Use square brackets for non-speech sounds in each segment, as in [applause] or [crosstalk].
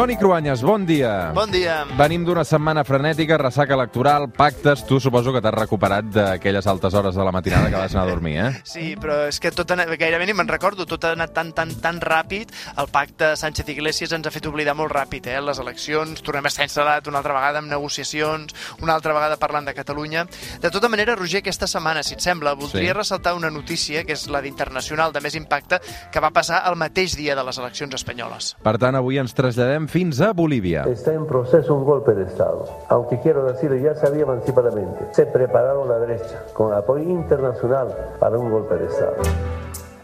Toni Cruanyes, bon dia. Bon dia. Venim d'una setmana frenètica, ressaca electoral, pactes. Tu suposo que t'has recuperat d'aquelles altes hores de la matinada que vas anar a dormir, eh? [laughs] Sí, però és que tot gairebé ni me'n recordo, tot ha anat tan, tan, tan ràpid. El pacte Sánchez-Iglesias ens ha fet oblidar molt ràpid, eh? Les eleccions, tornem a estar instal·lat una altra vegada amb negociacions, una altra vegada parlant de Catalunya. De tota manera, Roger, aquesta setmana, si et sembla, voldria Sí. ressaltar una notícia, que és la d'internacional de més impacte, que va passar el mateix dia de les eleccions espanyoles. Per tant, avui ens traslladem fins a Bolívia. Está en proceso un golpe de. Aunque quiero decirle, ya sabía anticipadamente. Se prepararon la derecha con apoyo internacional para un golpe de Estado.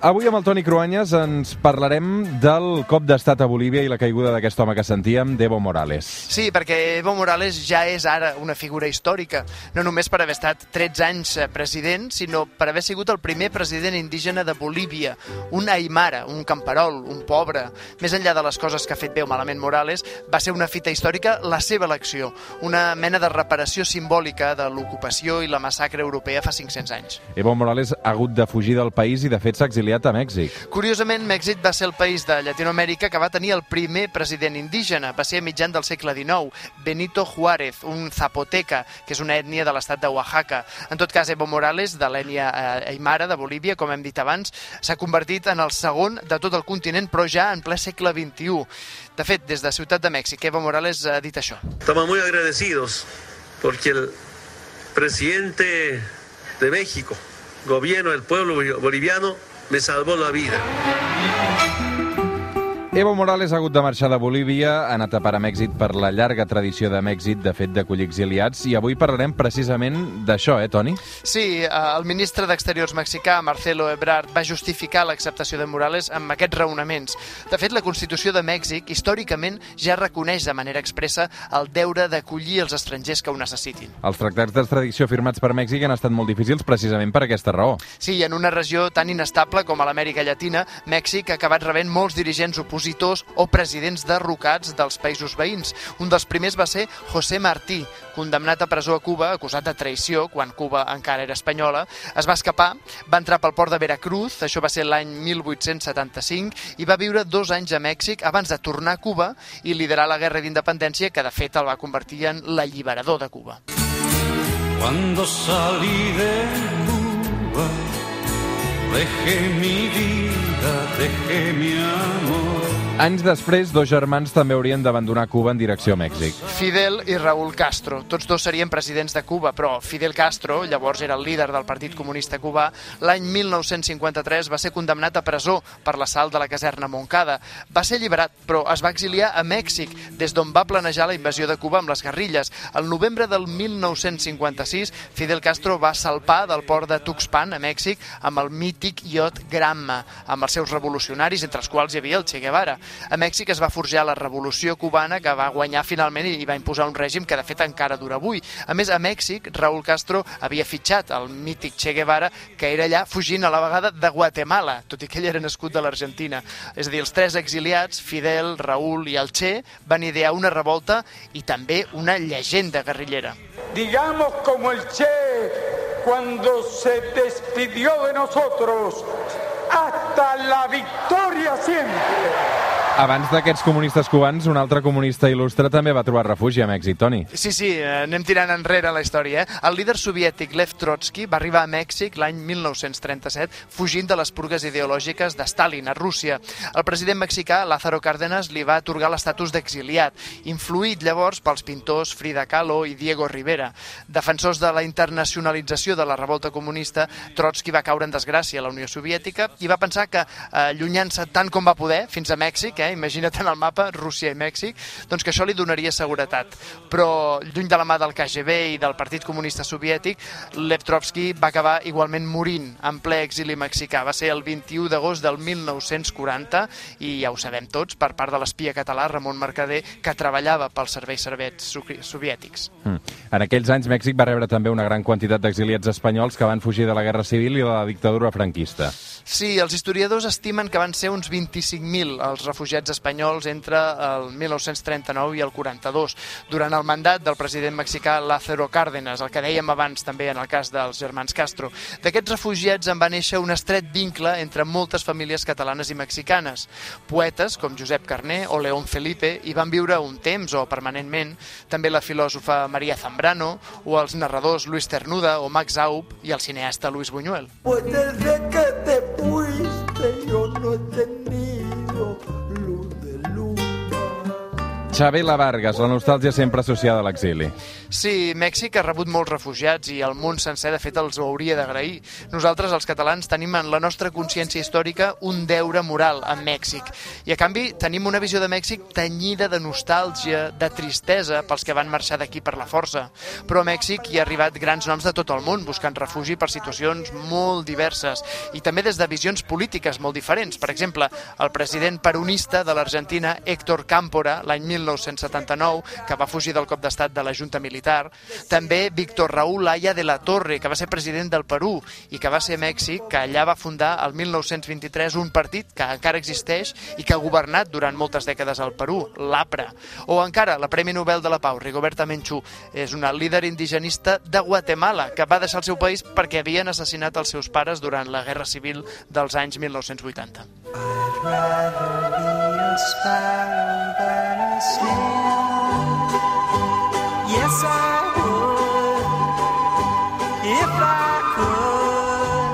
Avui amb el Toni Cruanyes ens parlarem del cop d'estat a Bolívia i la caiguda d'aquest home que sentíem, d'Evo Morales. Sí, perquè Evo Morales ja és ara una figura històrica, no només per haver estat 13 anys eh, president, sinó per haver sigut el primer president indígena de Bolívia, un aimara, un camperol, un pobre. Més enllà de les coses que ha fet bé o malament Morales, va ser una fita històrica la seva elecció, una mena de reparació simbòlica de l'ocupació i la massacre europea fa 500 anys. Evo Morales ha hagut de fugir del país i, de fet, s'ha exiliat a Mèxic. Curiosament, Mèxic va ser el país de Llatinoamèrica que va tenir el primer president indígena. Va ser a mitjan del segle XIX, Benito Juárez, un zapoteca, que és una ètnia de l'estat de Oaxaca. En tot cas, Evo Morales, de l'ètnia eh, Aymara de Bolívia, com hem dit abans, s'ha convertit en el segon de tot el continent, però ja en ple segle XXI. De fet, des de Ciutat de Mèxic, Evo Morales ha dit això. Estamos muy agradecidos porque el presidente de México, gobierno del pueblo boliviano, me salvó la vida. Evo Morales ha hagut de marxar de Bolívia, ha anat a parar a Mèxic per la llarga tradició de Mèxic, de fet, d'acollir exiliats, i avui parlarem precisament d'això, eh, Toni? Sí, eh, el ministre d'Exteriors mexicà, Marcelo Ebrard, va justificar l'acceptació de Morales amb aquests raonaments. De fet, la Constitució de Mèxic, històricament, ja reconeix de manera expressa el deure d'acollir els estrangers que ho necessitin. Els tractats d'extradició firmats per Mèxic han estat molt difícils precisament per aquesta raó. Sí, en una regió tan inestable com a l'Amèrica Llatina, Mèxic ha acabat rebent molts dirigents opositors o presidents derrocats dels països veïns. Un dels primers va ser José Martí, condemnat a presó a Cuba, acusat de traïció, quan Cuba encara era espanyola. Es va escapar, va entrar pel port de Veracruz, això va ser l'any 1875, i va viure dos anys a Mèxic abans de tornar a Cuba i liderar la guerra d'independència, que de fet el va convertir en l'alliberador de Cuba. Cuando salí de Cuba, dejé mi vida, dejé mi amor. Anys després, dos germans també haurien d'abandonar Cuba en direcció a Mèxic. Fidel i Raúl Castro. Tots dos serien presidents de Cuba, però Fidel Castro, llavors era el líder del Partit Comunista Cubà, l'any 1953 va ser condemnat a presó per l'assalt de la caserna Moncada. Va ser alliberat, però es va exiliar a Mèxic, des d'on va planejar la invasió de Cuba amb les guerrilles. El novembre del 1956, Fidel Castro va salpar del port de Tuxpan, a Mèxic, amb el mític iot Granma, amb els seus revolucionaris, entre els quals hi havia el Che Guevara. A Mèxic es va forjar la revolució cubana que va guanyar finalment i va imposar un règim que de fet encara dura avui. A més, a Mèxic, Raúl Castro havia fitxat el mític Che Guevara que era allà fugint a la vegada de Guatemala, tot i que ell era nascut de l'Argentina. És a dir, els tres exiliats, Fidel, Raúl i el Che, van idear una revolta i també una llegenda guerrillera. digamos como el Che cuando se despidió de nosotros, hasta la victoria siempre. Abans d'aquests comunistes cubans, un altre comunista il·lustre també va trobar refugi a Mèxic, Toni. Sí, sí, eh, anem tirant enrere la història. Eh? El líder soviètic Lev Trotsky va arribar a Mèxic l'any 1937 fugint de les purgues ideològiques de Stalin a Rússia. El president mexicà Lázaro Cárdenas li va atorgar l'estatus d'exiliat, influït llavors pels pintors Frida Kahlo i Diego Rivera. Defensors de la internacionalització de la revolta comunista, Trotsky va caure en desgràcia a la Unió Soviètica i va pensar que, eh, allunyant-se tant com va poder, fins a Mèxic, eh, imagina't en el mapa, Rússia i Mèxic, doncs que això li donaria seguretat. Però lluny de la mà del KGB i del Partit Comunista Soviètic, Lev Trotsky va acabar igualment morint en ple exili mexicà. Va ser el 21 d'agost del 1940 i ja ho sabem tots, per part de l'espia català Ramon Mercader, que treballava pels serveis servets soviètics. Mm. En aquells anys, Mèxic va rebre també una gran quantitat d'exiliats espanyols que van fugir de la Guerra Civil i de la dictadura franquista. Sí, els historiadors estimen que van ser uns 25.000 els refugiats espanyols entre el 1939 i el 42, durant el mandat del president mexicà Lázaro Cárdenas, el que dèiem abans també en el cas dels germans Castro. D'aquests refugiats en va néixer un estret vincle entre moltes famílies catalanes i mexicanes. Poetes com Josep Carné o León Felipe hi van viure un temps o permanentment, també la filòsofa Maria Zambrano o els narradors Luis Ternuda o Max Aup i el cineasta Luis Buñuel. Pues desde que te Uy, Señor, no entendí. Xabela Vargas, la nostàlgia sempre associada a l'exili. Sí, Mèxic ha rebut molts refugiats i el món sencer, de fet, els ho hauria d'agrair. Nosaltres, els catalans, tenim en la nostra consciència històrica un deure moral amb Mèxic. I, a canvi, tenim una visió de Mèxic tenyida de nostàlgia, de tristesa pels que van marxar d'aquí per la força. Però a Mèxic hi ha arribat grans noms de tot el món buscant refugi per situacions molt diverses i també des de visions polítiques molt diferents. Per exemple, el president peronista de l'Argentina, Héctor Cámpora, l'any 1979, que va fugir del cop d'estat de la Junta Militar. També Víctor Raúl Aya de la Torre, que va ser president del Perú i que va ser a Mèxic, que allà va fundar el 1923 un partit que encara existeix i que ha governat durant moltes dècades al Perú, l'APRA. O encara la Premi Nobel de la Pau, Rigoberta Menchú, és una líder indigenista de Guatemala que va deixar el seu país perquè havien assassinat els seus pares durant la Guerra Civil dels anys 1980. I'd rather be a sparrow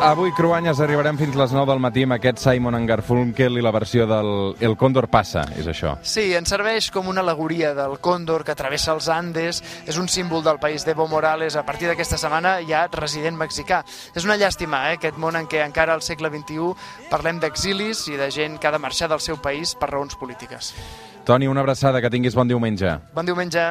Avui, Cruanyes, arribarem fins les 9 del matí amb aquest Simon and Garfunkel i la versió del El Còndor passa, és això. Sí, ens serveix com una alegoria del còndor que travessa els Andes, és un símbol del país d'Evo Morales, a partir d'aquesta setmana ja resident mexicà. És una llàstima, eh, aquest món en què encara al segle XXI parlem d'exilis i de gent que ha de marxar del seu país per raons polítiques. Toni, una abraçada, que tinguis bon diumenge. Bon diumenge.